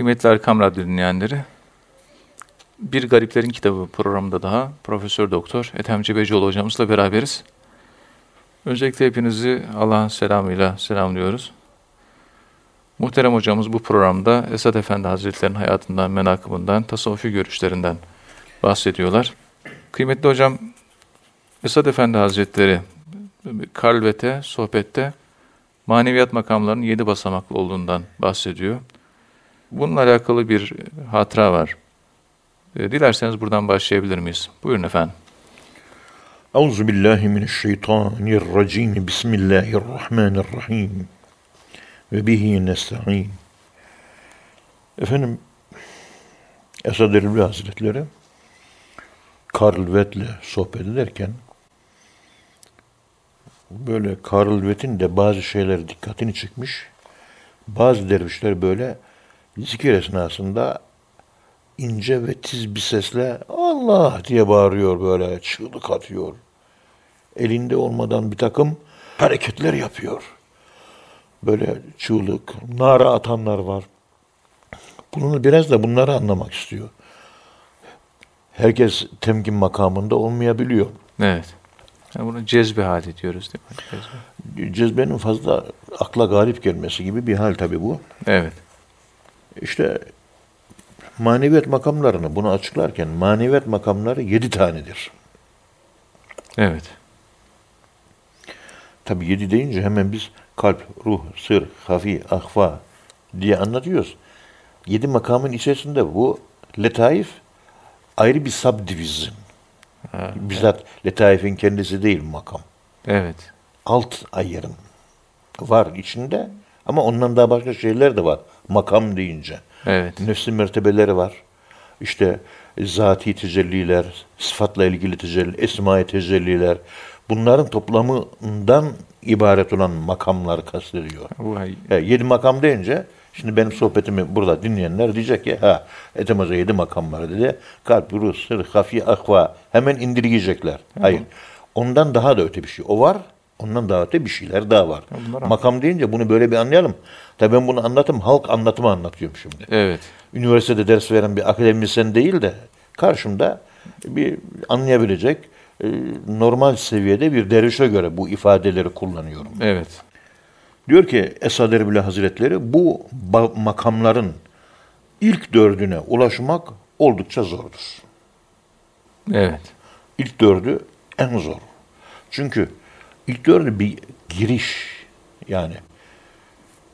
Kıymetli Erkam Radyo dinleyenleri, Bir Gariplerin Kitabı programında daha Profesör Doktor Ethem Cebecioğlu hocamızla beraberiz. Öncelikle hepinizi Allah'ın selamıyla selamlıyoruz. Muhterem hocamız bu programda Esad Efendi Hazretleri'nin hayatından, menakımından, tasavvufi görüşlerinden bahsediyorlar. Kıymetli hocam, Esad Efendi Hazretleri kalvete, sohbette maneviyat makamlarının yedi basamaklı olduğundan bahsediyor. Bununla alakalı bir hatıra var. E, dilerseniz buradan başlayabilir miyiz? Buyurun efendim. Euzu billahi mineşşeytanirracim. Bismillahirrahmanirrahim. Ve bihi nesta'in. Efendim Esad Erbil Hazretleri Karl Wett'le sohbet ederken böyle Karl Wett'in de bazı şeyler dikkatini çekmiş. Bazı dervişler böyle zikir esnasında ince ve tiz bir sesle Allah diye bağırıyor böyle çığlık atıyor. Elinde olmadan bir takım hareketler yapıyor. Böyle çığlık, nara atanlar var. Bunu biraz da bunları anlamak istiyor. Herkes temkin makamında olmayabiliyor. Evet. Yani bunu cezbe hali diyoruz değil mi? Cezbe. Cezbenin fazla akla galip gelmesi gibi bir hal tabii bu. Evet. İşte maneviyat makamlarını bunu açıklarken maneviyat makamları yedi tanedir. Evet. Tabi yedi deyince hemen biz kalp, ruh, sır, hafi, ahfa diye anlatıyoruz. Yedi makamın içerisinde bu letaif ayrı bir subdivizyon. Ha, Bizzat evet. letaifin kendisi değil makam. Evet. Alt ayırım var içinde ama ondan daha başka şeyler de var makam deyince. Evet. Nefsi mertebeleri var. İşte zati tecelliler, sıfatla ilgili tecelli, esma tecelliler. Bunların toplamından ibaret olan makamlar kastediyor. Vay. E, yedi makam deyince Şimdi benim sohbetimi burada dinleyenler diyecek ki ha Ethem Hoca yedi makam var dedi. Kalp, ruh, sır, hafi, akva hemen indirgeyecekler. Hayır. Ondan daha da öte bir şey. O var. Ondan daha öte bir şeyler daha var. Bunlar makam deyince bunu böyle bir anlayalım. Tabii ben bunu anlatım halk anlatımı anlatıyorum şimdi. Evet. Üniversitede ders veren bir akademisyen değil de karşımda bir anlayabilecek e, normal seviyede bir dervişe göre bu ifadeleri kullanıyorum. Evet. Diyor ki Esad Erbil Hazretleri bu makamların ilk dördüne ulaşmak oldukça zordur. Evet. İlk dördü en zor. Çünkü ilk bir giriş yani.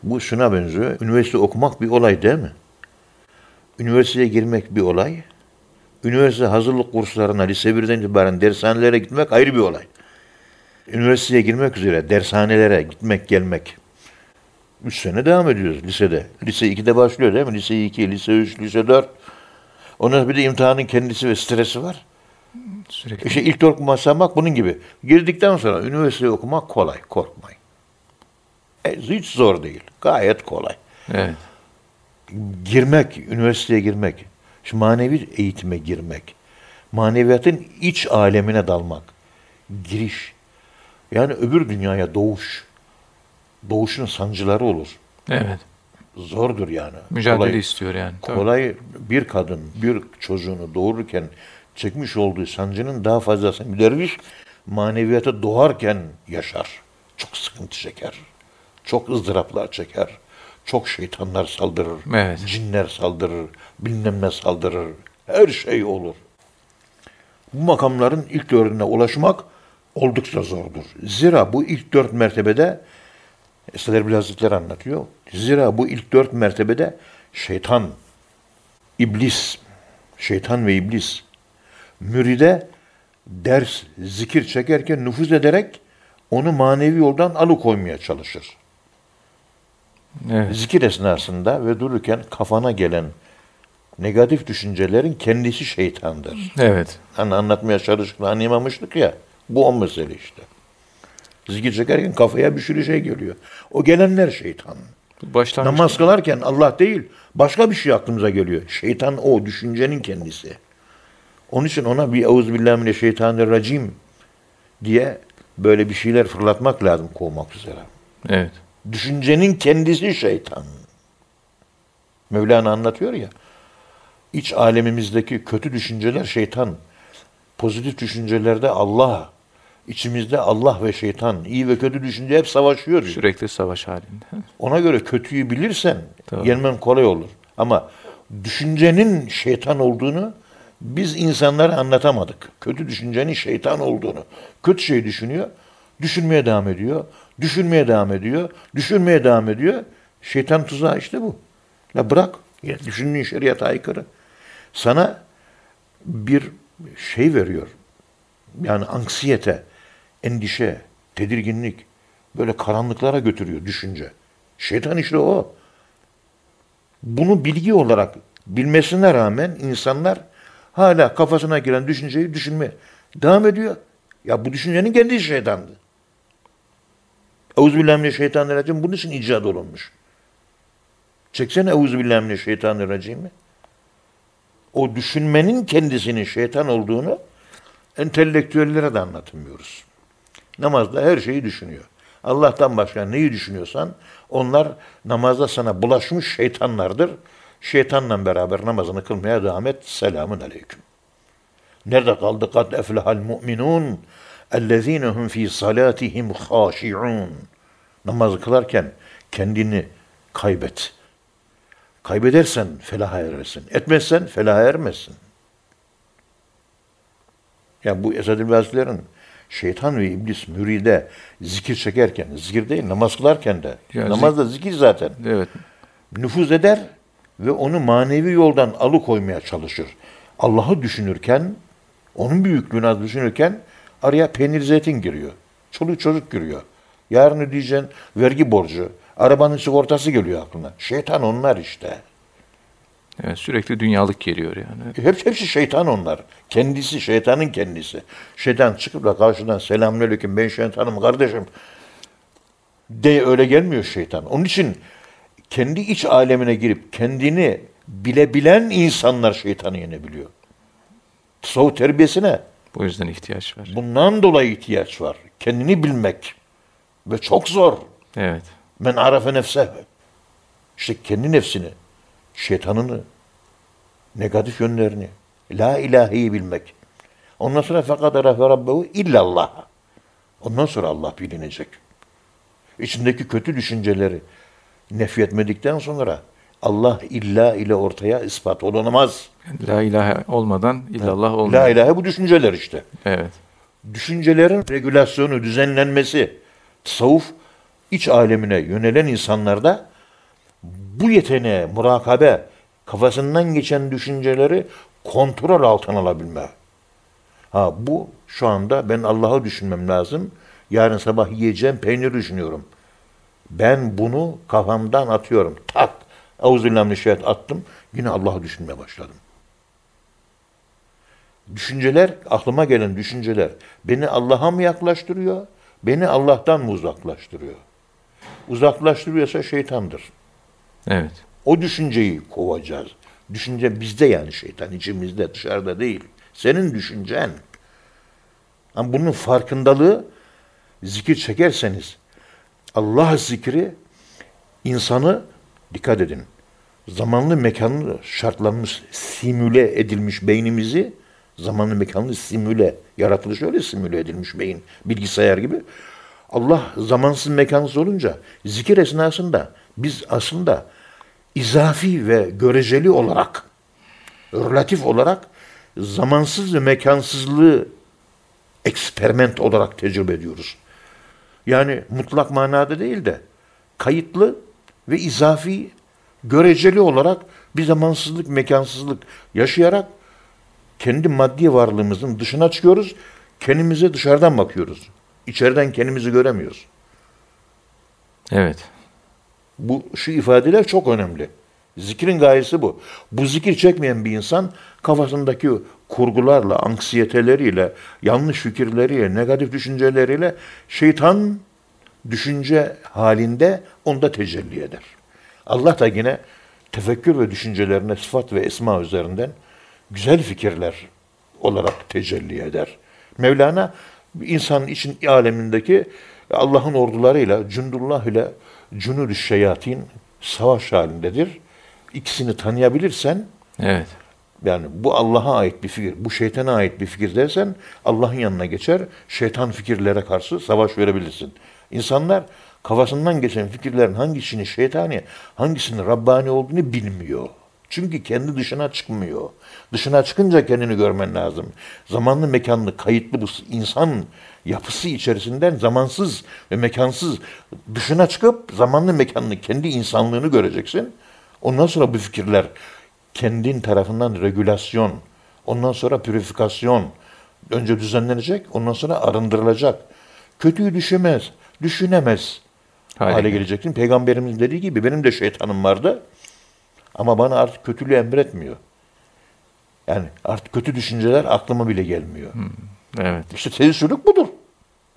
Bu şuna benziyor. Üniversite okumak bir olay değil mi? Üniversiteye girmek bir olay. Üniversite hazırlık kurslarına lise 1'den itibaren dershanelere gitmek ayrı bir olay. Üniversiteye girmek üzere dershanelere gitmek gelmek. Üç sene devam ediyoruz lisede. Lise 2'de başlıyor değil mi? Lise 2, lise 3, lise 4. Ondan bir de imtihanın kendisi ve stresi var. Sürekli. İşte ilk dört basamak bunun gibi. Girdikten sonra üniversite okumak kolay, korkmayın. E, hiç zor değil. Gayet kolay. Evet. Girmek, üniversiteye girmek, şu manevi eğitime girmek, maneviyatın iç alemine dalmak, giriş, yani öbür dünyaya doğuş, doğuşun sancıları olur. Evet. Zordur yani. Mücadele kolay, istiyor yani. Tabii. Kolay bir kadın bir çocuğunu doğururken çekmiş olduğu sancının daha fazlası. Bir derviş maneviyata doğarken yaşar. Çok sıkıntı çeker. Çok ızdıraplar çeker. Çok şeytanlar saldırır. Evet. Cinler saldırır. Bilmem ne saldırır. Her şey olur. Bu makamların ilk dördüne ulaşmak oldukça zordur. Zira bu ilk dört mertebede Erbil Hazretleri anlatıyor. Zira bu ilk dört mertebede şeytan, iblis, şeytan ve iblis müride ders, zikir çekerken nüfuz ederek onu manevi yoldan alıkoymaya çalışır. Evet. Zikir esnasında ve dururken kafana gelen negatif düşüncelerin kendisi şeytandır. Evet. Hani anlatmaya çalıştık, anlayamamıştık ya. Bu o mesele işte. Zikir çekerken kafaya bir sürü şey geliyor. O gelenler şeytan. Başlangıç Namaz kılarken Allah değil, başka bir şey aklımıza geliyor. Şeytan o, düşüncenin kendisi. Onun için ona bir euzubillahimineşşeytanirracim diye böyle bir şeyler fırlatmak lazım kovmak üzere. Evet. Düşüncenin kendisi şeytan. Mevlana anlatıyor ya. İç alemimizdeki kötü düşünceler şeytan. Pozitif düşüncelerde Allah. İçimizde Allah ve şeytan. iyi ve kötü düşünce hep savaşıyor. Sürekli savaş halinde. Ona göre kötüyü bilirsen Tabii. yenmen kolay olur. Ama düşüncenin şeytan olduğunu biz insanlara anlatamadık. Kötü düşüncenin şeytan olduğunu. Kötü şey düşünüyor, düşünmeye devam ediyor, düşünmeye devam ediyor, düşünmeye devam ediyor. Şeytan tuzağı işte bu. La bırak, ya düşündüğün şeriata aykırı. Sana bir şey veriyor. Yani anksiyete, endişe, tedirginlik, böyle karanlıklara götürüyor düşünce. Şeytan işte o. Bunu bilgi olarak bilmesine rağmen insanlar hala kafasına giren düşünceyi düşünmeye devam ediyor. Ya bu düşüncenin kendi şeytandı. Euzubillahimineşşeytanirracim bunun için icat olunmuş. Çeksene Euzubillahimineşşeytanirracim'i. O düşünmenin kendisinin şeytan olduğunu entelektüellere de anlatmıyoruz. Namazda her şeyi düşünüyor. Allah'tan başka neyi düşünüyorsan onlar namazda sana bulaşmış şeytanlardır. Şeytanla beraber namazını kılmaya devam et. Selamun aleyküm. Nerede kaldı? Kad eflehal mu'minun ellezine hum fi salatihim haşi'un. Namazı kılarken kendini kaybet. Kaybedersen felaha erersin. Etmezsen felaha ermezsin. Yani bu Esad-ül Vasilerin şeytan ve iblis müride zikir çekerken, zikir değil namaz kılarken de, Yani namaz da zikir zaten, Evet. nüfuz eder ve onu manevi yoldan alıkoymaya çalışır. Allah'ı düşünürken, onun büyüklüğünü az düşünürken araya peynir zeytin giriyor. Çoluk çocuk giriyor. Yarın ödeyeceğin vergi borcu, arabanın sigortası geliyor aklına. Şeytan onlar işte. evet. Sürekli dünyalık geliyor yani. Hepsi, hepsi şeytan onlar. Kendisi, şeytanın kendisi. Şeytan çıkıp da karşıdan selamünaleyküm ben şeytanım kardeşim de öyle gelmiyor şeytan. Onun için kendi iç alemine girip kendini bilebilen insanlar şeytanı yenebiliyor. Tasavvuf terbiyesine Bu yüzden ihtiyaç var. bundan dolayı ihtiyaç var. Kendini bilmek. Ve çok zor. Evet. Men arafe nefse. İşte kendi nefsini, şeytanını, negatif yönlerini, la ilahiyi bilmek. Ondan sonra fakat arafe rabbehu illallah. Ondan sonra Allah bilinecek. İçindeki kötü düşünceleri nefyetmedikten sonra Allah illa ile ortaya ispat olunamaz. La ilahe olmadan illallah olmuyor. La ilahe bu düşünceler işte. Evet. düşüncelerin regülasyonu, düzenlenmesi, tasavvuf iç alemine yönelen insanlarda bu yeteneğe, murakabe, kafasından geçen düşünceleri kontrol altına alabilme. Ha bu şu anda ben Allah'ı düşünmem lazım. Yarın sabah yiyeceğim peynir düşünüyorum. Ben bunu kafamdan atıyorum. Tak. Euzubillahimineşşeytan attım. Yine Allah'ı düşünmeye başladım. Düşünceler, aklıma gelen düşünceler beni Allah'a mı yaklaştırıyor, beni Allah'tan mı uzaklaştırıyor? Uzaklaştırıyorsa şeytandır. Evet. O düşünceyi kovacağız. Düşünce bizde yani şeytan, içimizde, dışarıda değil. Senin düşüncen. Ama bunun farkındalığı zikir çekerseniz Allah zikri insanı dikkat edin. Zamanlı mekanlı şartlanmış, simüle edilmiş beynimizi zamanlı mekanlı simüle, yaratılış öyle simüle edilmiş beyin, bilgisayar gibi. Allah zamansız mekansız olunca zikir esnasında biz aslında izafi ve göreceli olarak, relatif olarak zamansız ve mekansızlığı eksperiment olarak tecrübe ediyoruz. Yani mutlak manada değil de kayıtlı ve izafi göreceli olarak bir zamansızlık, mekansızlık yaşayarak kendi maddi varlığımızın dışına çıkıyoruz. Kendimize dışarıdan bakıyoruz. İçeriden kendimizi göremiyoruz. Evet. Bu şu ifadeler çok önemli. Zikrin gayesi bu. Bu zikir çekmeyen bir insan kafasındaki kurgularla, anksiyeteleriyle, yanlış fikirleriyle, negatif düşünceleriyle şeytan düşünce halinde onda tecelli eder. Allah da yine tefekkür ve düşüncelerine sıfat ve esma üzerinden güzel fikirler olarak tecelli eder. Mevlana insanın için alemindeki Allah'ın ordularıyla, cundullah ile cunudü şeyatin savaş halindedir. İkisini tanıyabilirsen Evet. yani bu Allah'a ait bir fikir, bu şeytana ait bir fikir dersen Allah'ın yanına geçer, şeytan fikirlere karşı savaş verebilirsin. İnsanlar kafasından geçen fikirlerin hangisinin şeytani, hangisinin Rabbani olduğunu bilmiyor. Çünkü kendi dışına çıkmıyor. Dışına çıkınca kendini görmen lazım. Zamanlı mekanlı kayıtlı bu insan yapısı içerisinden zamansız ve mekansız dışına çıkıp zamanlı mekanlı kendi insanlığını göreceksin. Ondan sonra bu fikirler kendin tarafından regülasyon, ondan sonra pürifikasyon önce düzenlenecek, ondan sonra arındırılacak. Kötüyü düşemez, düşünemez Hale hale gel- geleceksin. Peygamberimiz dediği gibi benim de şeytanım vardı ama bana artık kötülüğü emretmiyor. Yani artık kötü düşünceler aklıma bile gelmiyor. Evet. İşte tezsülük budur.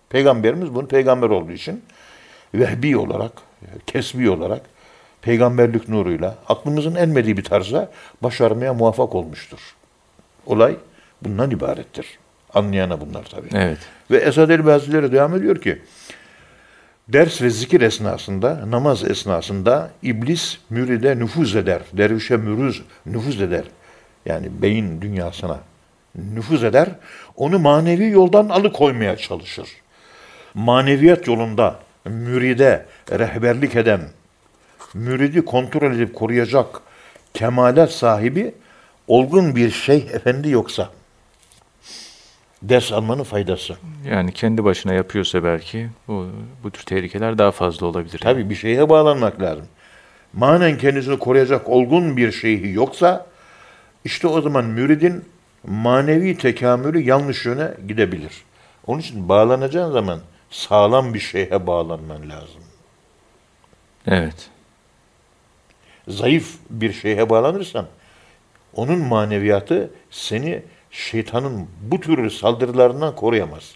Peygamberimiz bunu peygamber olduğu için vehbi olarak, kesbi olarak peygamberlik nuruyla aklımızın elmediği bir tarzda başarmaya muvaffak olmuştur. Olay bundan ibarettir. Anlayana bunlar tabii. Evet. Ve Esad Elbi Hazretleri devam ediyor ki ders ve zikir esnasında, namaz esnasında iblis müride nüfuz eder. Dervişe mürüz nüfuz eder. Yani beyin dünyasına nüfuz eder. Onu manevi yoldan alıkoymaya çalışır. Maneviyat yolunda müride rehberlik eden, müridi kontrol edip koruyacak kemalat sahibi olgun bir şeyh efendi yoksa ders almanın faydası. Yani kendi başına yapıyorsa belki bu, bu tür tehlikeler daha fazla olabilir. Tabii bir şeye bağlanmak lazım. Manen kendisini koruyacak olgun bir şeyhi yoksa işte o zaman müridin manevi tekamülü yanlış yöne gidebilir. Onun için bağlanacağın zaman sağlam bir şeye bağlanman lazım. Evet. Zayıf bir şeye bağlanırsan onun maneviyatı seni şeytanın bu tür saldırılarından koruyamaz.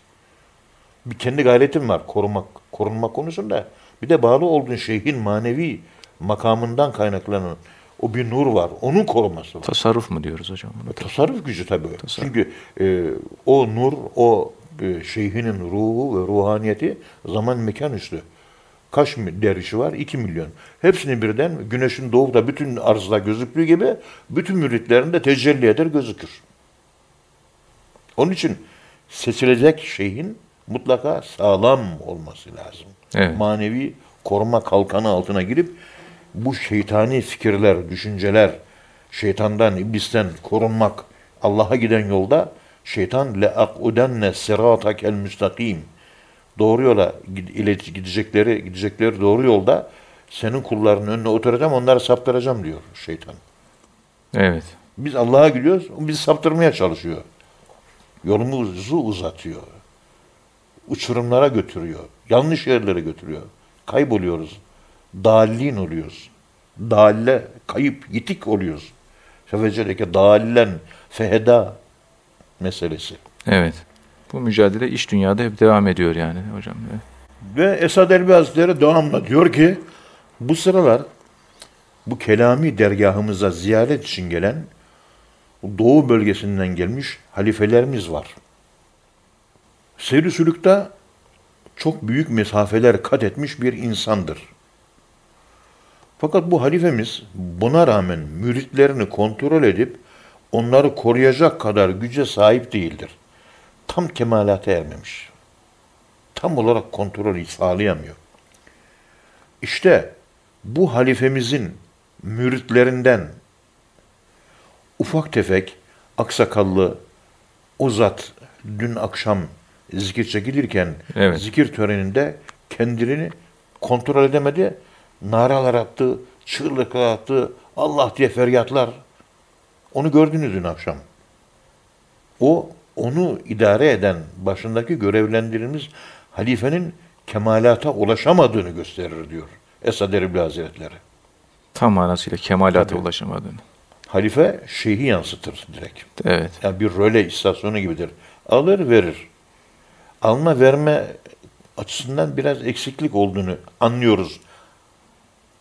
Bir kendi gayretin var korumak, korunmak konusunda. Bir de bağlı olduğun şeyhin manevi makamından kaynaklanan o bir nur var. Onun koruması var. Tasarruf mu diyoruz hocam? buna? Tasarruf gücü tabii. Tasarruf. Çünkü e, o nur, o e, şeyhinin ruhu ve ruhaniyeti zaman mekan üstü. Kaç dervişi var? 2 milyon. Hepsini birden güneşin doğup da bütün arzda gözüktüğü gibi bütün müritlerinde tecelli eder gözükür. Onun için seçilecek şeyhin mutlaka sağlam olması lazım. Evet. Manevi koruma kalkanı altına girip bu şeytani fikirler, düşünceler, şeytandan, iblisten korunmak, Allah'a giden yolda şeytan le akudenne siratakel müstakim. Doğru yola gidecekleri gidecekleri doğru yolda senin kullarının önüne oturacağım, onları saptıracağım diyor şeytan. Evet. Biz Allah'a gidiyoruz, o bizi saptırmaya çalışıyor. Yolumuzu uzatıyor. Uçurumlara götürüyor. Yanlış yerlere götürüyor. Kayboluyoruz. Dallin oluyoruz. Dalle, kayıp, yitik oluyoruz. Fevecedeke dallen feheda meselesi. Evet. Bu mücadele iş dünyada hep devam ediyor yani hocam. Ve Esad Elbi Hazretleri devamla diyor ki bu sıralar bu kelami dergahımıza ziyaret için gelen Doğu bölgesinden gelmiş halifelerimiz var. Seyri sülükte çok büyük mesafeler kat etmiş bir insandır. Fakat bu halifemiz buna rağmen müritlerini kontrol edip onları koruyacak kadar güce sahip değildir. Tam kemalata ermemiş tam olarak kontrolü sağlayamıyor. İşte bu halifemizin müritlerinden ufak tefek aksakallı o zat dün akşam zikir çekilirken Evet. zikir töreninde kendini kontrol edemedi. Naralar attı, çığlıklar attı, Allah diye feryatlar. Onu gördünüz dün akşam. O onu idare eden başındaki görevlendirilmiş halifenin kemalata ulaşamadığını gösterir diyor Esad Erbil Hazretleri. Tam manasıyla kemalata Tabii. ulaşamadığını. Halife şeyhi yansıtır direkt. Evet. Yani bir röle istasyonu gibidir. Alır verir. Alma verme açısından biraz eksiklik olduğunu anlıyoruz.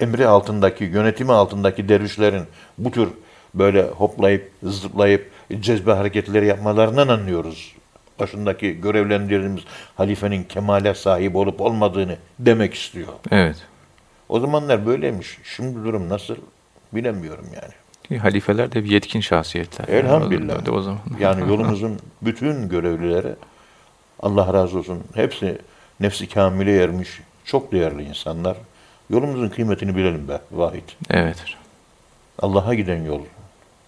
Emri altındaki, yönetimi altındaki dervişlerin bu tür böyle hoplayıp, zıplayıp cezbe hareketleri yapmalarından anlıyoruz. Başındaki görevlendirilmiş halifenin kemale sahip olup olmadığını demek istiyor. Evet. O zamanlar böyleymiş. Şimdi durum nasıl? bilemiyorum yani. Ki Halifeler de bir yetkin şahsiyetler. Elhamdülillah. o- o zaman. Yani yolumuzun bütün görevlileri Allah razı olsun hepsi nefsi kamile ermiş çok değerli insanlar. Yolumuzun kıymetini bilelim be Vahit. Evet. Allah'a giden yol,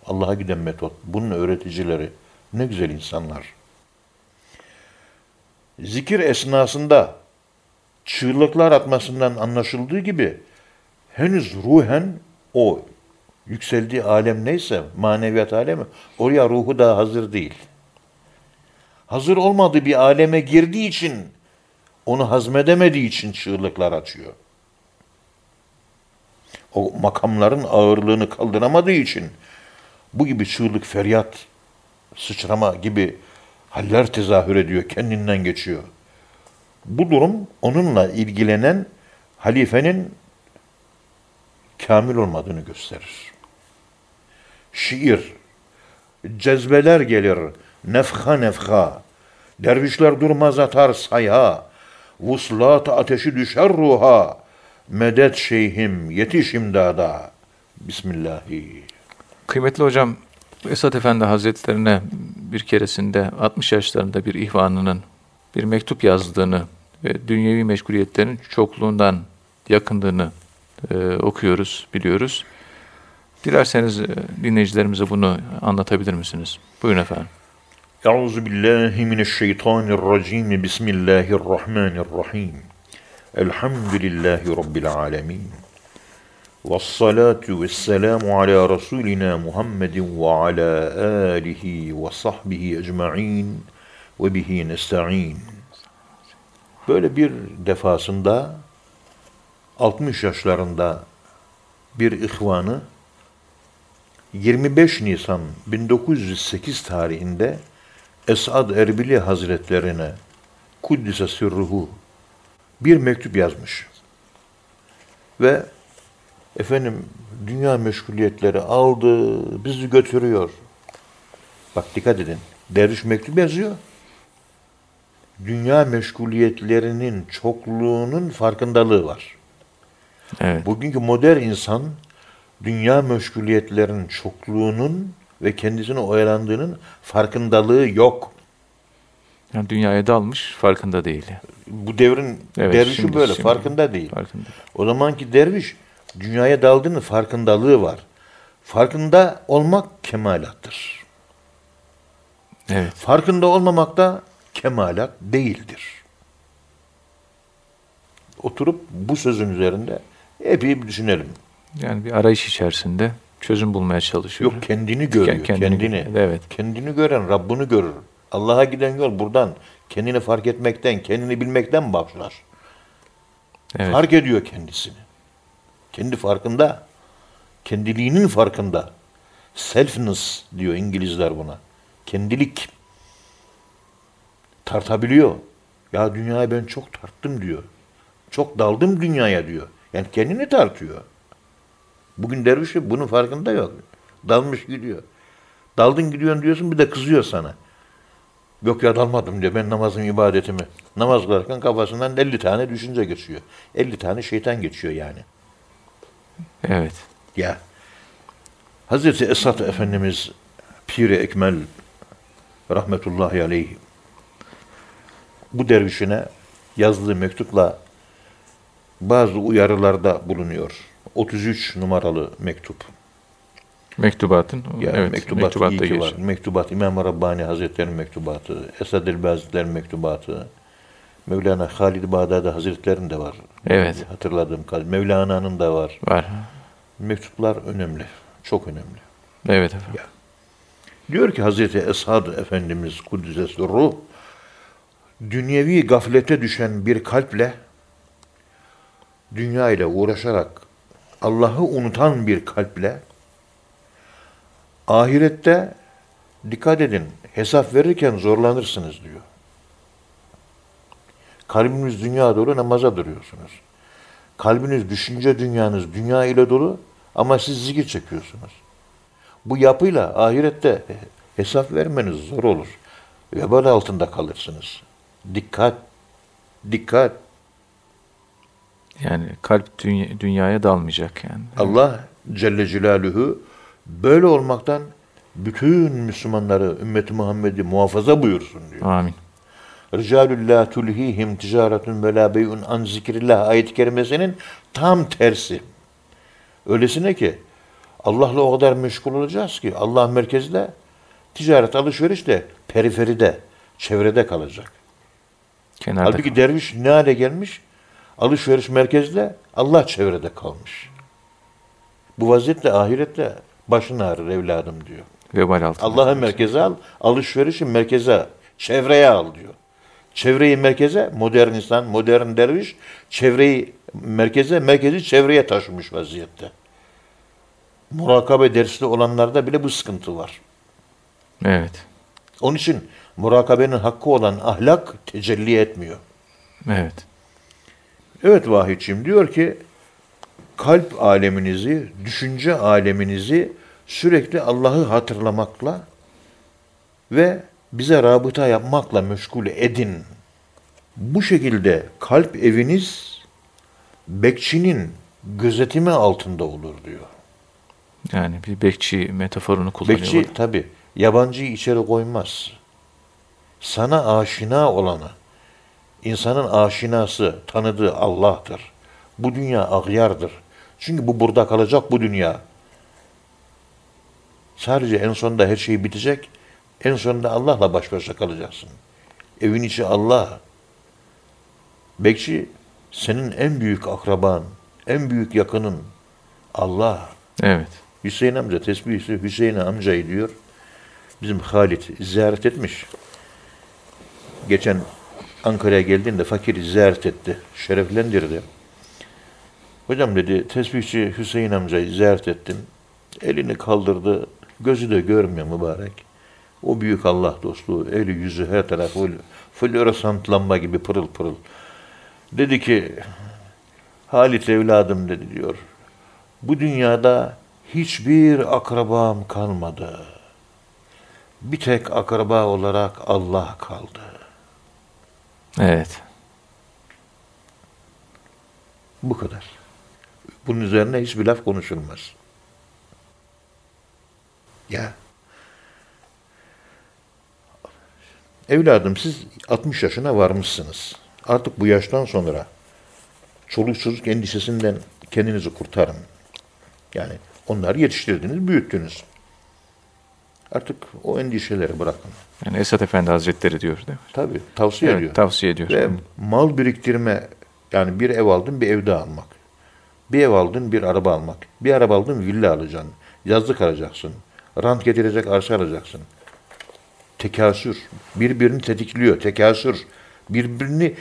Allah'a giden metot, bunun öğreticileri ne güzel insanlar. Zikir esnasında çığlıklar atmasından anlaşıldığı gibi henüz ruhen o yükseldiği alem neyse maneviyat alemi oraya ruhu daha hazır değil. Hazır olmadığı bir aleme girdiği için onu hazmedemediği için çığlıklar açıyor. O makamların ağırlığını kaldıramadığı için bu gibi çığlık, feryat, sıçrama gibi haller tezahür ediyor, kendinden geçiyor. Bu durum onunla ilgilenen halifenin kamil olmadığını gösterir. Şiir, cezbeler gelir, nefha nefha, dervişler durmaz atar sayha, vuslat ateşi düşer ruha, medet şeyhim yetiş imdada. Bismillahi. Kıymetli hocam, Esat Efendi Hazretlerine bir keresinde 60 yaşlarında bir ihvanının bir mektup yazdığını ve dünyevi meşguliyetlerin çokluğundan yakındığını e, okuyoruz, biliyoruz. Dilerseniz e, dinleyicilerimize bunu anlatabilir misiniz? Buyurun efendim. Euzu billahi mineşşeytanirracim. Bismillahirrahmanirrahim. Elhamdülillahi rabbil alamin. Ala rasulina Muhammedin ve ala alihi ve sahbihi ecmaîn ve bihi nesta'in. Böyle bir defasında 60 yaşlarında bir ihvanı 25 Nisan 1908 tarihinde Esad Erbili Hazretlerine Kuddise Sirruhu bir mektup yazmış. Ve efendim dünya meşguliyetleri aldı, bizi götürüyor. Bak dikkat edin. Derviş mektup yazıyor. Dünya meşguliyetlerinin çokluğunun farkındalığı var. Evet. Bugünkü modern insan dünya meşguliyetlerinin çokluğunun ve kendisine oyalandığının farkındalığı yok. Yani dünyaya dalmış, farkında değil. Bu devrin Evet, dervişi şimdi- böyle şimdi- farkında değil. Farkında. O zamanki derviş dünyaya daldığının farkındalığı var. Farkında olmak kemalattır. Evet. Farkında olmamak da kemalat değildir. Oturup bu sözün üzerinde epey bir düşünelim. Yani bir arayış içerisinde çözüm bulmaya çalışıyor. Yok kendini görüyor, Kendini kendini. evet. Kendini gören Rabbini görür. Allah'a giden yol buradan. Kendini fark etmekten, kendini bilmekten başlar. Evet. Fark ediyor kendisini. Kendi farkında. Kendiliğinin farkında. Selfness diyor İngilizler buna. Kendilik. Tartabiliyor. Ya dünyaya ben çok tarttım diyor. Çok daldım dünyaya diyor. Yani kendini tartıyor. Bugün dervişi bunun farkında yok. Dalmış gidiyor. Daldın gidiyorsun diyorsun bir de kızıyor sana. Yok ya dalmadım diyor. Ben namazım ibadetimi. Namaz kılarken kafasından 50 tane düşünce geçiyor. 50 tane şeytan geçiyor yani. Evet. Ya. Hazreti Esat Efendimiz Piri Ekmel rahmetullahi aleyh bu dervişine yazdığı mektupla bazı uyarılarda bulunuyor. 33 numaralı mektup. Mektubatın. Ya evet. mektubat mektubatta geçiyor. Mektubat İmam Rabbani Hazretleri'nin mektubatı, Esad el Hazretleri'nin mektubatı, Mevlana Halid Bağdadi Hazretleri'nin de var. Evet. Hatırladığım kadarıyla. Mevlana'nın da var. Var. Mektuplar önemli. Çok önemli. Evet efendim. Diyor ki Hazreti Esad Efendimiz Kuddisesi ruh, dünyevi gaflete düşen bir kalple, dünya ile uğraşarak Allah'ı unutan bir kalple, ahirette dikkat edin, hesap verirken zorlanırsınız diyor. Kalbiniz dünya dolu namaza duruyorsunuz. Kalbiniz düşünce dünyanız dünya ile dolu ama siz zikir çekiyorsunuz. Bu yapıyla ahirette hesap vermeniz zor olur. Vebal altında kalırsınız. Dikkat, dikkat. Yani kalp dünya- dünyaya dalmayacak yani. Allah Celle Celaluhu böyle olmaktan bütün Müslümanları ümmeti Muhammed'i muhafaza buyursun diyor. Amin. Ricalul la tulhihim ticaretun ve la bey'un an zikrillah ayet-i kerimesinin tam tersi. Öylesine ki Allah'la o kadar meşgul olacağız ki Allah merkezde ticaret alışveriş de periferide, çevrede kalacak. Kenarda. Halbuki derviş ne hale gelmiş? Alışveriş merkezde, Allah çevrede kalmış. Bu vaziyette ahirette başın ağrır evladım diyor. Vebal altında. Allah'ı merkeze al, alışverişi merkeze, çevreye al diyor. Çevreyi merkeze, modern insan, modern derviş, çevreyi merkeze, merkezi çevreye taşımış vaziyette. Murakabe dersi olanlarda bile bu sıkıntı var. Evet. Onun için murakabenin hakkı olan ahlak tecelli etmiyor. Evet. Evet Vahidciğim diyor ki kalp aleminizi, düşünce aleminizi sürekli Allah'ı hatırlamakla ve bize rabıta yapmakla meşgul edin. Bu şekilde kalp eviniz bekçinin gözetimi altında olur diyor. Yani bir bekçi metaforunu kullanıyor. Bekçi tabi yabancıyı içeri koymaz. Sana aşina olanı, insanın aşinası, tanıdığı Allah'tır. Bu dünya agyardır. Çünkü bu burada kalacak bu dünya. Sadece en sonunda her şey bitecek. En sonunda Allah'la baş başa kalacaksın. Evin içi Allah. Bekçi senin en büyük akraban, en büyük yakının Allah. Evet. Hüseyin amca tesbihisi Hüseyin amcayı diyor. Bizim Halit ziyaret etmiş. Geçen Ankara'ya geldiğinde fakiri ziyaret etti. Şereflendirdi. Hocam dedi tesbihçi Hüseyin amcayı ziyaret ettim. Elini kaldırdı. Gözü de görmüyor mübarek. O büyük Allah dostluğu. Eli yüzü her taraf full, floresan lamba gibi pırıl pırıl. Dedi ki Halit evladım dedi diyor. Bu dünyada hiçbir akrabam kalmadı. Bir tek akraba olarak Allah kaldı. Evet. Bu kadar. Bunun üzerine hiçbir laf konuşulmaz. Ya. Evladım siz 60 yaşına varmışsınız. Artık bu yaştan sonra çoluk çocuk endişesinden kendinizi kurtarın. Yani onları yetiştirdiniz, büyüttünüz. Artık o endişeleri bırakın. Yani Esat Efendi Hazretleri diyor değil mi? Tabii tavsiye Evet, ediyor. tavsiye ediyor. Ve mal biriktirme yani bir ev aldın bir evde almak. Bir ev aldın bir araba almak. Bir araba aldın villa alacaksın. Yazlık alacaksın. Rant getirecek arsa alacaksın. Tekasür. Birbirini tetikliyor. Tekasür. Birbirini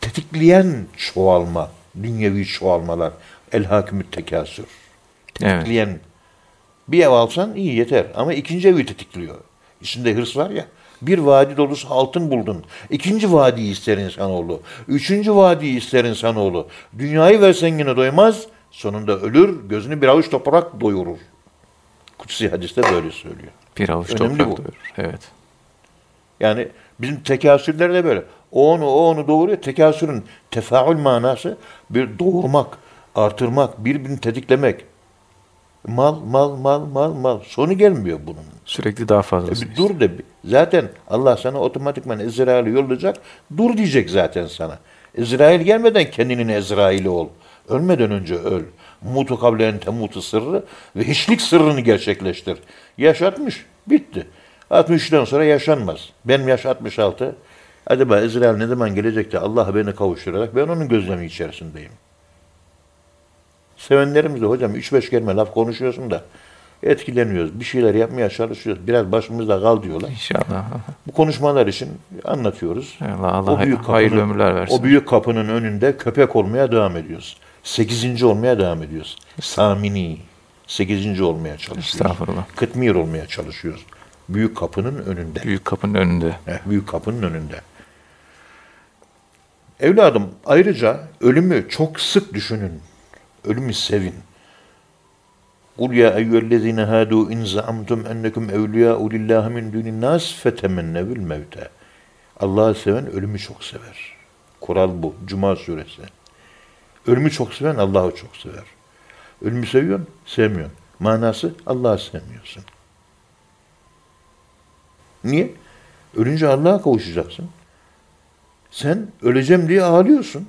tetikleyen çoğalma. Dünyevi çoğalmalar. El hakimü tekasür. Evet. Tetikleyen. Bir ev alsan iyi yeter. Ama ikinci evi tetikliyor. İçinde hırs var ya. Bir vadi dolusu altın buldun. İkinci vadiyi ister insanoğlu. Üçüncü vadiyi ister insanoğlu. Dünyayı versen yine doymaz. Sonunda ölür, gözünü bir avuç toprak doyurur. Kutsi hadiste böyle söylüyor. Bir avuç Önemli toprak bu. doyurur. Evet. Yani bizim tekasürler de böyle. O onu, o onu doğuruyor. Tekasürün tefaül manası bir doğurmak, artırmak, birbirini tetiklemek. Mal, mal, mal, mal, mal. Sonu gelmiyor bunun. Sürekli daha E fazlası. bir dur de. Zaten Allah sana otomatikman Ezrail'i yollayacak. Dur diyecek zaten sana. Ezrail gelmeden kendinin Ezrail'i ol. Ölmeden önce öl. Mutu kablen temutu sırrı ve hiçlik sırrını gerçekleştir. Yaş 60, bitti. 63'ten sonra yaşanmaz. Benim yaş 66. Acaba Ezrail ne zaman gelecek de Allah beni kavuşturarak ben onun gözlemi içerisindeyim. Sevenlerimiz de hocam 3-5 kelime laf konuşuyorsun da etkileniyoruz. Bir şeyler yapmaya çalışıyoruz. Biraz başımızda kal diyorlar. İnşallah. Bu konuşmalar için anlatıyoruz. Allah, Allah hay- hayırlı ömürler versin. O büyük kapının önünde köpek olmaya devam ediyoruz. Sekizinci olmaya devam ediyoruz. Samini. Sekizinci olmaya çalışıyoruz. Estağfurullah. Kıtmir olmaya çalışıyoruz. Büyük kapının önünde. Büyük kapının önünde. Eh, büyük kapının önünde. Evladım ayrıca ölümü çok sık düşünün. Ölümü sevin. Kul ya eyyühellezine hadu in zaamtum ennekum evliyâ'u lillahi min dunin nas fetemennevül mevte. Allah'ı seven ölümü çok sever. Kural bu. Cuma suresi. Ölümü çok seven Allah'ı çok sever. Ölümü seviyorsun, sevmiyorsun. Manası Allah'ı sevmiyorsun. Niye? Ölünce Allah'a kavuşacaksın. Sen öleceğim diye ağlıyorsun.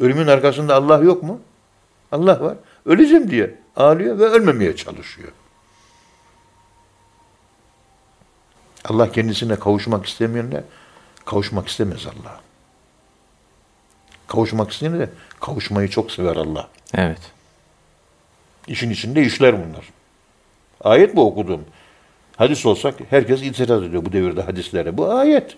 Ölümün arkasında Allah yok mu? Allah var. Öleceğim diye ağlıyor ve ölmemeye çalışıyor. Allah kendisine kavuşmak istemeyenle kavuşmak istemez Allah. Kavuşmak isteyene de kavuşmayı çok sever Allah. Evet. İşin içinde işler bunlar. Ayet bu okudum. Hadis olsak herkes itiraz ediyor bu devirde hadislere. Bu ayet.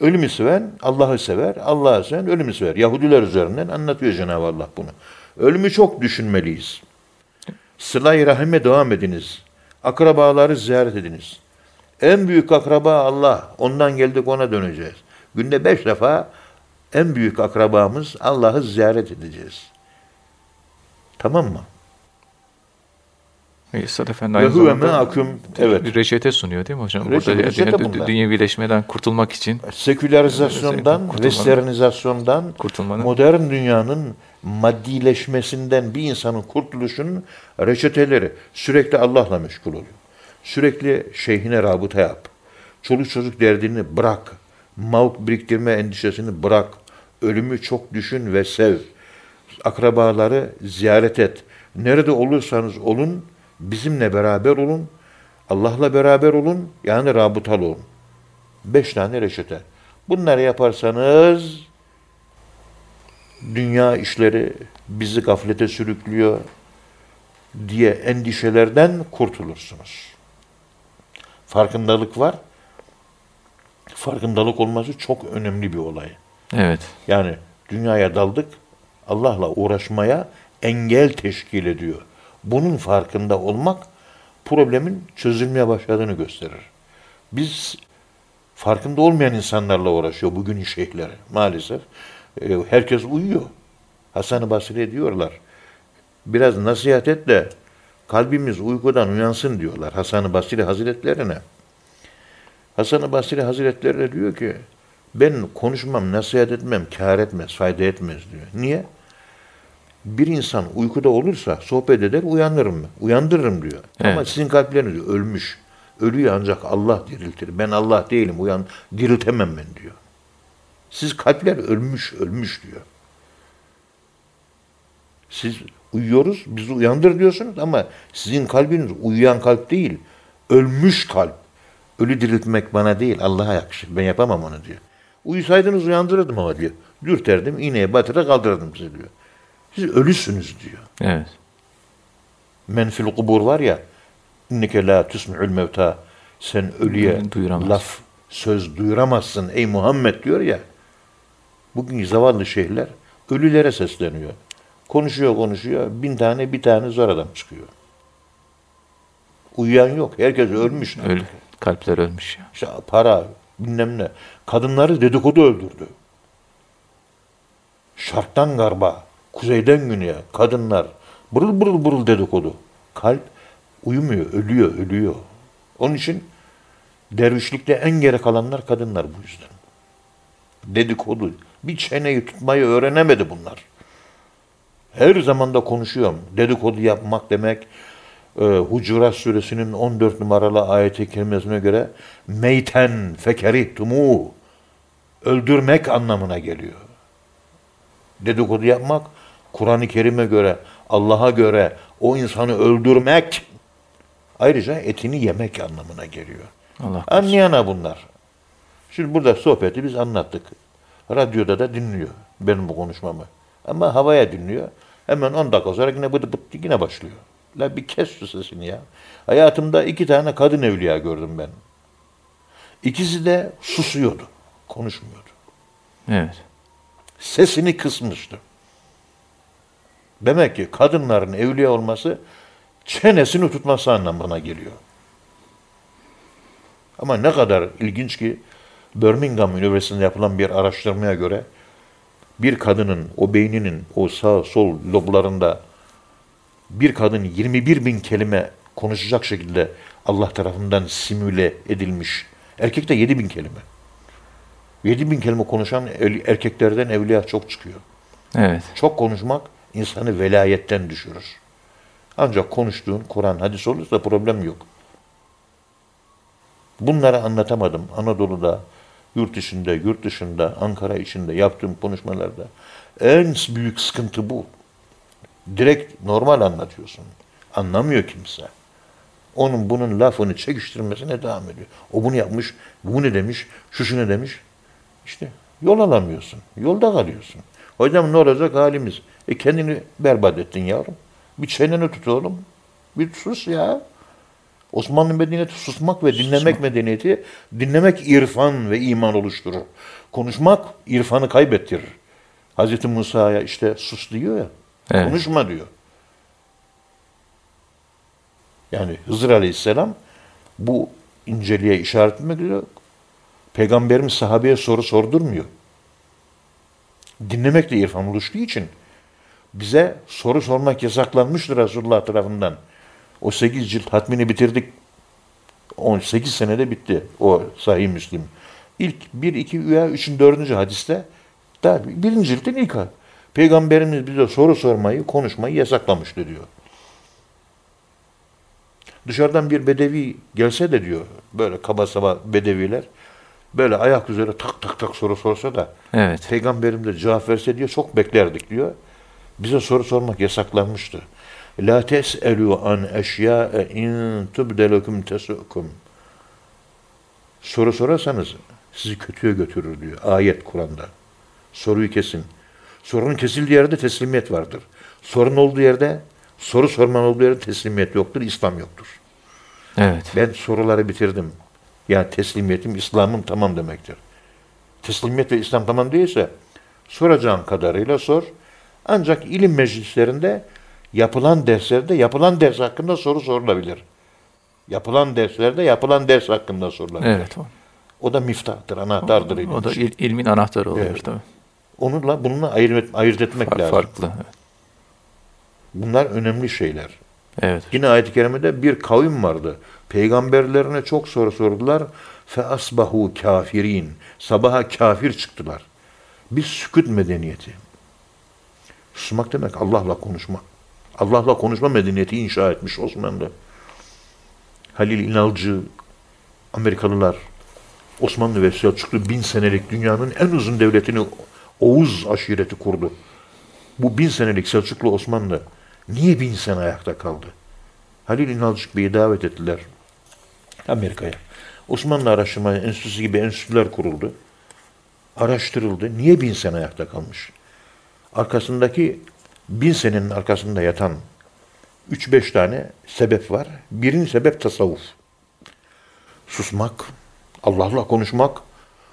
Ölümü seven Allah'ı sever, Allah'ı seven ölümü sever. Yahudiler üzerinden anlatıyor Cenab-ı Allah bunu. Ölümü çok düşünmeliyiz. Sıla-i rahime devam ediniz. Akrabaları ziyaret ediniz. En büyük akraba Allah. Ondan geldik ona döneceğiz. Günde beş defa en büyük akrabamız Allah'ı ziyaret edeceğiz. Tamam mı? Üstad Efendi Ve aynı huve zamanda me'akum. Evet. bir reçete sunuyor değil mi hocam? Reçete- Burada reçete dü- bunlar. dünyevileşmeden kurtulmak için Sekülerizasyondan, Kurtulmanın- westernizasyondan, kurtulmanın modern dünyanın maddileşmesinden bir insanın kurtuluşunun reçeteleri. Sürekli Allah'la meşgul oluyor. Sürekli şeyhine rabıta yap. Çoluk çocuk derdini bırak. Mavuk biriktirme endişesini bırak. Ölümü çok düşün ve sev. Akrabaları ziyaret et. Nerede olursanız olun, bizimle beraber olun. Allah'la beraber olun, yani rabıtalı olun. Beş tane reçete. Bunları yaparsanız dünya işleri bizi gaflete sürüklüyor diye endişelerden kurtulursunuz. Farkındalık var. Farkındalık olması çok önemli bir olay. evet. Yani dünyaya daldık, Allah'la uğraşmaya engel teşkil ediyor. Bunun farkında olmak problemin çözülmeye başladığını gösterir. Biz farkında olmayan insanlarla uğraşıyor bugünün şeyhleri maalesef. E, herkes uyuyor. Hasan-ı Basri diyorlar. Biraz nasihat et de kalbimiz uykudan uyansın diyorlar Hasan-ı Basri Hazretlerine. Hasan-ı Basri Hazretleri diyor ki ben konuşmam, nasihat etmem, kâr etmez, fayda etmez diyor. Niye? Bir insan uykuda olursa sohbet eder, uyanırım, uyandırırım diyor. Ama Evet. sizin kalpleriniz diyor, ölmüş. Ölüyü ancak Allah diriltir. Ben Allah değilim, uyan, diriltemem ben diyor. Siz kalpler ölmüş, ölmüş diyor. Siz uyuyoruz, bizi uyandır diyorsunuz ama sizin kalbiniz uyuyan kalp değil, ölmüş kalp. Ölü diriltmek bana değil, Allah'a yakışır. Ben yapamam onu diyor. Uyusaydınız uyandırırdım ama diyor. Dürterdim, iğneye batırır kaldırırdım sizi diyor. Siz ölüsünüz diyor. Evet. Men fil kubur var ya, inneke la tusmi'ul mevta. Sen ölüye Duyuramaz. laf, söz duyuramazsın ey Muhammed diyor ya. Bugün zavallı şeyhler ölülere sesleniyor. Konuşuyor konuşuyor, bin tane bir tane zor adam çıkıyor. Uyuyan yok, herkes ölmüş. Ölü. Kalpler ölmüş ya. İşte para, bilmem ne. Kadınları dedikodu öldürdü. Şarktan garba, kuzeyden güneye kadınlar burul burul burul dedikodu. Kalp uyumuyor, ölüyor, ölüyor. Onun için dervişlikte en geri kalanlar kadınlar bu yüzden. Dedikodu. Bir çeneyi tutmayı öğrenemedi bunlar. Her zaman da konuşuyorum. Dedikodu yapmak demek e, Hucurat suresinin 14 numaralı ayeti kerimesine göre meyten fekerihtumu öldürmek anlamına geliyor. Dedikodu yapmak Kur'an-ı Kerim'e göre, Allah'a göre o insanı öldürmek ayrıca etini yemek anlamına geliyor. Allah Anlayana bunlar. Şimdi burada sohbeti biz anlattık. Radyoda da dinliyor benim bu konuşmamı. Ama havaya dinliyor. Hemen 10 dakika sonra yine bıdı bıdı yine başlıyor. La bir kes şu sesini ya. Hayatımda iki tane kadın evliya gördüm ben. İkisi de susuyordu. Konuşmuyordu. Evet. Sesini kısmıştı. Demek ki kadınların evliya olması çenesini tutması anlamına geliyor. Ama ne kadar ilginç ki Birmingham Üniversitesi'nde yapılan bir araştırmaya göre bir kadının o beyninin o sağ sol loblarında bir kadın 21 bin kelime konuşacak şekilde Allah tarafından simüle edilmiş. Erkekte 7 bin kelime. 7 bin kelime konuşan erkeklerden evliya çok çıkıyor. Evet. Çok konuşmak insanı velayetten düşürür. Ancak konuştuğun Kur'an, hadis olursa problem yok. Bunları anlatamadım. Anadolu'da, yurt içinde, yurt dışında, Ankara içinde yaptığım konuşmalarda. En büyük sıkıntı bu. Direkt normal anlatıyorsun. Anlamıyor kimse. Onun bunun lafını çekiştirmesine devam ediyor. O bunu yapmış, bu ne demiş, şu şu ne demiş. İşte yol alamıyorsun. Yolda kalıyorsun. Hocam ne olacak halimiz? E kendini berbat ettin yavrum. Bir çeneni tut oğlum. Bir sus ya. Osmanlı medeniyeti susmak ve dinlemek Susmak. medeniyeti, dinlemek irfan ve iman oluşturur. Konuşmak irfanı kaybettirir. Hazreti Musa'ya işte sus diyor ya, evet. konuşma diyor. Yani Hızır Aleyhisselam bu inceliğe işaret etmek üzere Peygamberimiz sahabeye soru sordurmuyor. Dinlemek de irfan oluştuğu için bize soru sormak yasaklanmıştır Resulullah tarafından. O 8 cilt hatmini bitirdik. 18 senede bitti o sahih Müslim. İlk 1, 2 veya 3. 4. hadiste daha birinci ciltin ilk Peygamberimiz bize soru sormayı, konuşmayı yasaklamıştır diyor. Dışarıdan bir bedevi gelse de diyor, böyle kaba saba bedeviler, böyle ayak üzere tak tak tak soru sorsa da, evet. Peygamberim de cevap verse diyor, çok beklerdik diyor. Bize soru sormak yasaklanmıştı. La tes'elu an eşya'e in tubdelekum tesukum. Soru sorarsanız sizi kötüye götürür diyor ayet Kur'an'da. Soruyu kesin. Sorunun kesildiği yerde teslimiyet vardır. Sorun olduğu yerde, soru sorman olduğu yerde teslimiyet yoktur, İslam yoktur. Evet. Ben soruları bitirdim. Yani teslimiyetim, İslam'ım tamam demektir. Teslimiyet ve İslam tamam değilse soracağın kadarıyla sor. Ancak ilim meclislerinde yapılan derslerde yapılan ders hakkında soru sorulabilir. Yapılan derslerde yapılan ders hakkında sorulabilir. Evet. O, o da miftahtır, anahtardır. O, o da il, ilmin anahtarı oluyor evet. tabii. Onunla bununla ayırt, ayırt etmek Far, lazım. Farklı. Evet. Bunlar önemli şeyler. Evet. Yine ayet-i kerimede bir kavim vardı. Peygamberlerine çok soru sordular. Fe asbahu kafirin. Sabaha kafir çıktılar. Biz sükut medeniyeti. Susmak demek Allah'la konuşmak. Allah'la konuşma medeniyeti inşa etmiş Osmanlı. Halil İnalcı, Amerikalılar, Osmanlı ve Selçuklu bin senelik dünyanın en uzun devletini Oğuz aşireti kurdu. Bu bin senelik Selçuklu Osmanlı niye bin sene ayakta kaldı? Halil İnalcık Bey'i davet ettiler Amerika'ya. Osmanlı Araştırma Enstitüsü gibi enstitüler kuruldu. Araştırıldı. Niye bin sene ayakta kalmış? Arkasındaki bin senenin arkasında yatan 3-5 tane sebep var. Birinci sebep tasavvuf. Susmak, Allah'la konuşmak,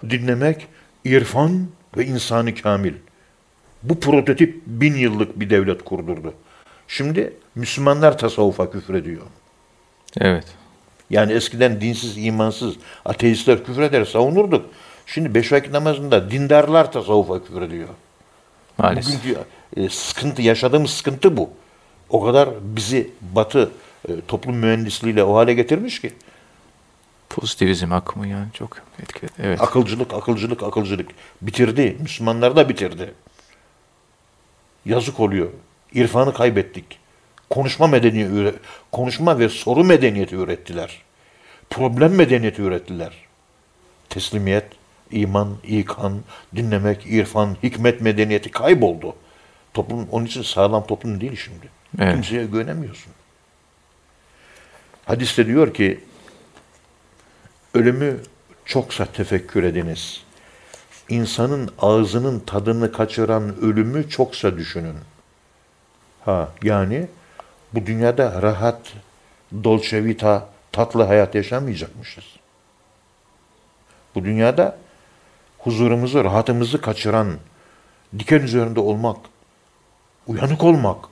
dinlemek, irfan ve insanı kamil. Bu prototip bin yıllık bir devlet kurdurdu. Şimdi Müslümanlar tasavvufa küfrediyor. Evet. Yani eskiden dinsiz, imansız, ateistler küfreder, savunurduk. Şimdi beş vakit namazında dindarlar tasavvufa küfrediyor. Maalesef. Bugünkü e, sıkıntı, yaşadığımız sıkıntı bu. O kadar bizi batı e, toplum mühendisliğiyle o hale getirmiş ki. Pozitivizm akımı yani çok etkili. Evet. Akılcılık, akılcılık, akılcılık. Bitirdi. Müslümanlar da bitirdi. Yazık oluyor. İrfanı kaybettik. Konuşma medeniyeti, konuşma ve soru medeniyeti ürettiler. Problem medeniyeti ürettiler. Teslimiyet, iman, ikan, dinlemek, irfan, hikmet medeniyeti kayboldu. Toplum onun için sağlam toplum değil şimdi. Evet. Kimseye güvenemiyorsun. Hadiste diyor ki ölümü çoksa tefekkür ediniz. İnsanın ağzının tadını kaçıran ölümü çoksa düşünün. Ha yani bu dünyada rahat, dolce vita, tatlı hayat yaşamayacakmışız. Bu dünyada huzurumuzu, rahatımızı kaçıran, diken üzerinde olmak, uyanık olmak,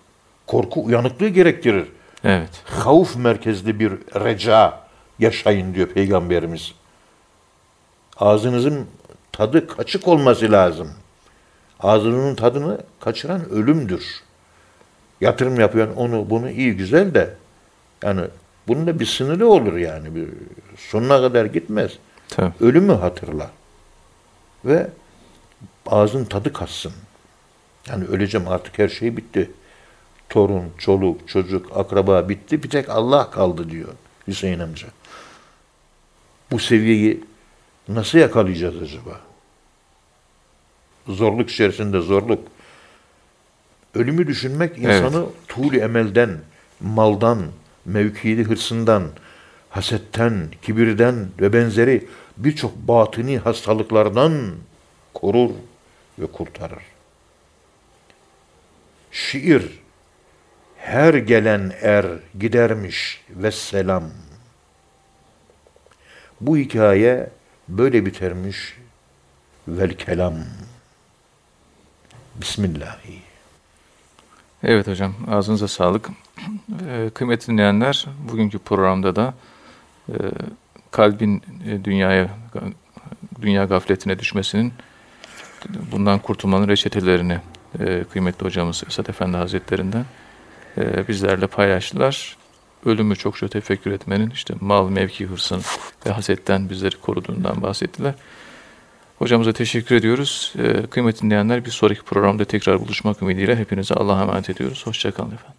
korku uyanıklığı gerektirir. Evet. Havf merkezli bir reca yaşayın diyor Peygamberimiz. Ağzınızın tadı kaçık olması lazım. Ağzının tadını kaçıran ölümdür. Yatırım yapıyorsun onu bunu iyi güzel de yani bunun da bir sınırı olur yani. Bir, sonuna kadar gitmez. Tabii. Ölümü hatırla. Ve ağzın tadı katsın. Yani öleceğim artık her şey bitti. torun, çoluk, çocuk, akraba bitti. Bir tek Allah kaldı diyor Hüseyin amca. Bu seviyeyi nasıl yakalayacağız acaba? Zorluk içerisinde zorluk. Ölümü düşünmek insanı tuğlu emelden, maldan, mevkili hırsından, hasetten, kibirden ve benzeri birçok batini hastalıklardan korur ve kurtarır. Şiir her gelen er gidermiş ve selam. Bu hikaye böyle bitermiş vel kelam. Bismillahi. Evet hocam, ağzınıza sağlık. Ee, kıymetli dinleyenler, bugünkü programda da e, kalbin e, dünyaya, dünya gafletine düşmesinin, bundan kurtulmanın reçetelerini e, kıymetli hocamız Esat Efendi Hazretlerinden e, bizlerle paylaştılar. Ölümü çokça tefekkür etmenin, işte mal, mevki, hırsın ve hasetten bizleri koruduğundan bahsettiler. Hocamıza teşekkür ediyoruz. Ee, kıymetli dinleyenler bir sonraki programda tekrar buluşmak ümidiyle hepinize Allah'a emanet ediyoruz. Hoşçakalın efendim.